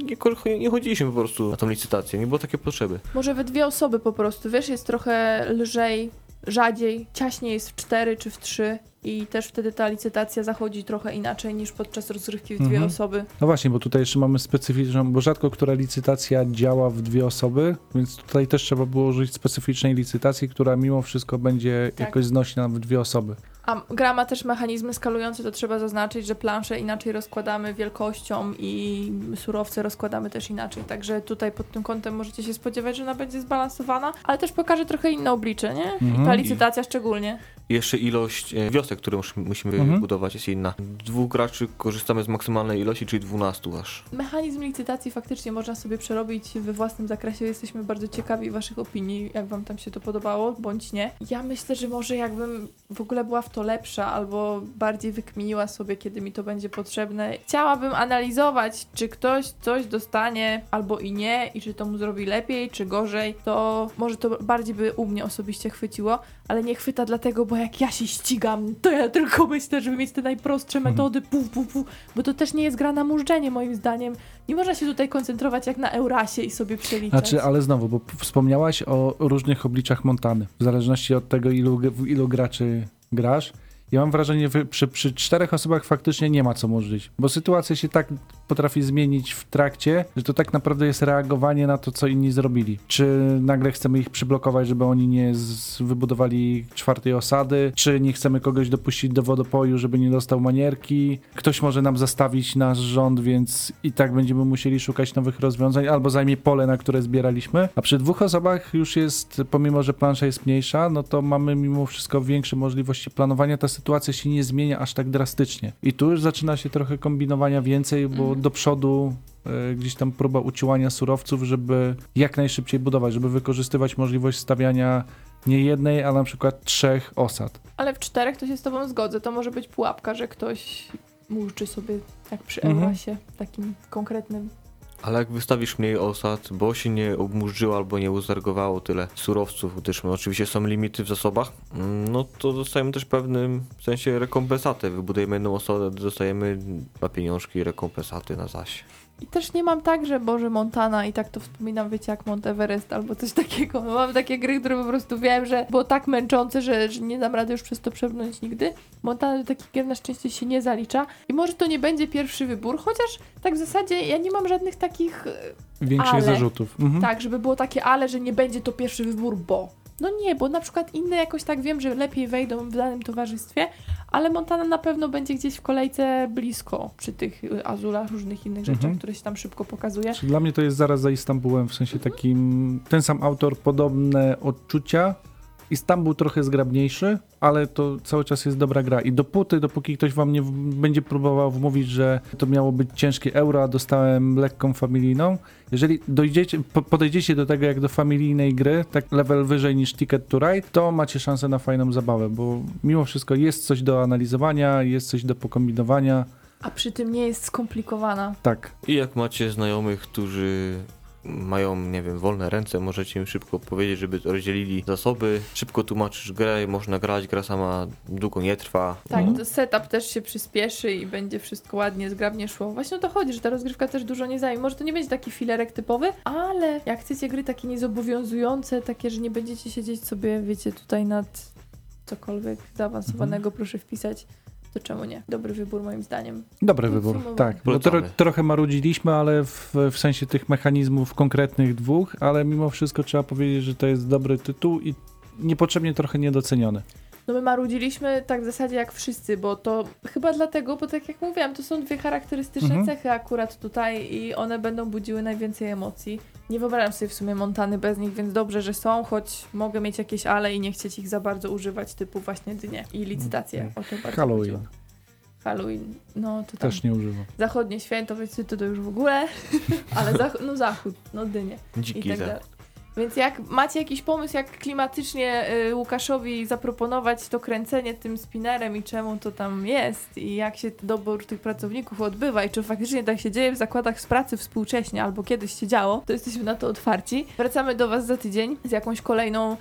nie, nie chodziliśmy po prostu na tą licytację, nie było takiej potrzeby. Może we dwie osoby po prostu, wiesz, jest trochę lżej, rzadziej, ciaśniej jest w cztery czy w trzy i też wtedy ta licytacja zachodzi trochę inaczej niż podczas rozgrywki w dwie Mhm. osoby. No właśnie, bo tutaj jeszcze mamy specyficzną, bo rzadko która licytacja działa w dwie osoby, więc tutaj też trzeba było użyć specyficznej licytacji, która mimo wszystko będzie Tak. jakoś znośna w dwie osoby. A gra ma też mechanizmy skalujące, to trzeba zaznaczyć, że plansze inaczej rozkładamy wielkością i surowce rozkładamy też inaczej. Także tutaj pod tym kątem możecie się spodziewać, że ona będzie zbalansowana, ale też pokaże trochę inne oblicze, nie? I Mhm. ta licytacja szczególnie. Jeszcze ilość e, wiosek, które mus- musimy Mhm. budować jest inna. Dwóch graczy korzystamy z maksymalnej ilości, czyli 12 aż. Mechanizm licytacji faktycznie można sobie przerobić we własnym zakresie. Jesteśmy bardzo ciekawi Waszych opinii, jak Wam tam się to podobało, bądź nie. Ja myślę, że może jakbym w ogóle była w to lepsza, albo bardziej wykminiła sobie, kiedy mi to będzie potrzebne. Chciałabym analizować, czy ktoś coś dostanie, albo i nie, i czy to mu zrobi lepiej, czy gorzej. To może to bardziej by u mnie osobiście chwyciło, ale nie chwyta dlatego, bo jak ja się ścigam, to ja tylko myślę, żeby mieć te najprostsze Mhm. metody, puf, puf, puf, bo to też nie jest gra na mużdżenie moim zdaniem. Nie można się tutaj koncentrować jak na Eurasie i sobie przeliczać. Znaczy, ale znowu, bo wspomniałaś o różnych obliczach Montany, w zależności od tego, ilu, ilu graczy grasz. Ja mam wrażenie, że przy, przy czterech osobach faktycznie nie ma co możlić, bo sytuacja się tak potrafi zmienić w trakcie, że to tak naprawdę jest reagowanie na to, co inni zrobili. Czy nagle chcemy ich przyblokować, żeby oni nie wybudowali czwartej osady, czy nie chcemy kogoś dopuścić do wodopoju, żeby nie dostał manierki. Ktoś może nam zastawić nasz rząd, więc i tak będziemy musieli szukać nowych rozwiązań, albo zajmie pole, na które zbieraliśmy. A przy dwóch osobach już jest, pomimo że plansza jest mniejsza, no to mamy mimo wszystko większe możliwości planowania. Ta sytuacja się nie zmienia aż tak drastycznie. I tu już zaczyna się trochę kombinowania więcej, bo. Do przodu e, gdzieś tam próba uciłania surowców, żeby jak najszybciej budować, żeby wykorzystywać możliwość stawiania nie jednej, a na przykład trzech osad. Ale w czterech to się z tobą zgodzę. To może być pułapka, że ktoś muszczy sobie, jak przy Mhm. Eurasie, takim konkretnym. Ale jak wystawisz mniej osad, bo się nie obmurzyło albo nie uzargowało tyle surowców, gdyż my oczywiście są limity w zasobach, mm, no to dostajemy też w pewnym sensie rekompensatę. Wybudujemy jedną osadę, dostajemy na pieniążki rekompensaty na zaś. I też nie mam tak, że Boże Montana i tak to wspominam, wiecie, jak Mount Everest albo coś takiego. No, Mam takie gry, które po prostu wiem, że było tak męczące, że, że nie dam rady już przez to przebrnąć nigdy. Montana do takich gier na szczęście się nie zalicza. I może to nie będzie pierwszy wybór, chociaż tak w zasadzie ja nie mam żadnych takich e, Większych Ale- zarzutów. Mhm. Tak, żeby było takie ale, że nie będzie to pierwszy wybór, bo. No nie, bo na przykład inne jakoś tak wiem, że lepiej wejdą w danym towarzystwie, ale Montana na pewno będzie gdzieś w kolejce blisko przy tych y, azulach, różnych innych rzeczach, Mhm. które się tam szybko pokazuje. Czy Dla mnie to jest zaraz za Istanbulem, w sensie takim, ten sam autor, podobne odczucia. Istanbul trochę zgrabniejszy, ale to cały czas jest dobra gra. I dopóty, dopóki ktoś wam nie będzie próbował wmówić, że to miało być ciężkie euro, a dostałem lekką familijną, jeżeli dojdziecie, po, podejdziecie do tego jak do familijnej gry, tak level wyżej niż Ticket to Ride, to macie szansę na fajną zabawę, bo mimo wszystko jest coś do analizowania, jest coś do pokombinowania. A przy tym nie jest skomplikowana. Tak, I jak macie znajomych, którzy mają, nie wiem, wolne ręce, możecie im szybko powiedzieć, żeby rozdzielili zasoby, szybko tłumaczysz grę, można grać, gra sama długo nie trwa. Tak, Mhm. to setup też się przyspieszy i będzie wszystko ładnie, zgrabnie szło. Właśnie o to chodzi, że ta rozgrywka też dużo nie zajmie. Może to nie będzie taki filerek typowy, ale jak chcecie gry takie niezobowiązujące, takie, że nie będziecie siedzieć sobie, wiecie, tutaj nad cokolwiek zaawansowanego, proszę wpisać, to czemu nie? Dobry wybór moim zdaniem. Dobry wybór, tak. Bo tro, trochę marudziliśmy, ale w, w sensie tych mechanizmów konkretnych dwóch, ale mimo wszystko trzeba powiedzieć, że to jest dobry tytuł i niepotrzebnie trochę niedoceniony. No my marudziliśmy tak w zasadzie jak wszyscy, bo to chyba dlatego, bo tak jak mówiłam, to są dwie charakterystyczne Mhm. cechy akurat tutaj i one będą budziły najwięcej emocji. Nie wyobrażam sobie w sumie Montany bez nich, więc dobrze, że są, choć mogę mieć jakieś ale i nie chcieć ich za bardzo używać, typu właśnie dnie i licytacje. O to bardzo Halloween. Halloween, no to tam też nie używam. zachodnie święto, więc to, to już w ogóle, ale zach- no zachód, no dynie i Dziki tak za. Więc jak macie jakiś pomysł, jak klimatycznie y, Łukaszowi zaproponować to kręcenie tym spinnerem i czemu to tam jest i jak się dobór tych pracowników odbywa i czy faktycznie tak się dzieje w zakładach z pracy współcześnie albo kiedyś się działo, to jesteśmy na to otwarci. Wracamy do Was za tydzień z jakąś kolejną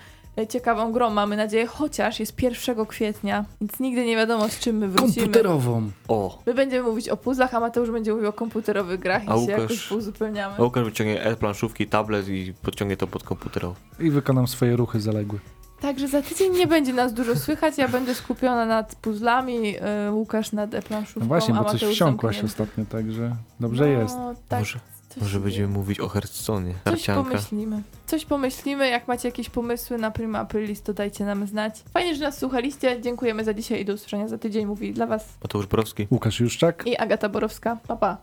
ciekawą grą, mamy nadzieję, chociaż jest 1 kwietnia, więc nigdy nie wiadomo z czym my wrócimy. Komputerową. O, My będziemy mówić o puzzlach, a Mateusz będzie mówił o komputerowych grach i A się Łukasz- jakoś uzupełniamy. Łukasz wyciągnie e-planszówki, tablet i podciągnie to pod komputerą. I wykonam swoje ruchy zaległe. Także za tydzień nie będzie nas dużo słychać, ja będę skupiona nad puzzlami, y, Łukasz nad e-planszówką, No właśnie, a bo coś wsiąkłaś ostatnio, także dobrze no, jest. Tak, Może- Może będziemy mówić o Hearthstone'ie. Coś pomyślimy. Coś pomyślimy, jak macie jakieś pomysły na Prima Aprilis, to dajcie nam znać. Fajnie, że nas słuchaliście, dziękujemy za dzisiaj i do usłyszenia za tydzień, mówi dla was Mateusz Borowski. Łukasz Juszczak. i Agata Borowska. Pa, pa.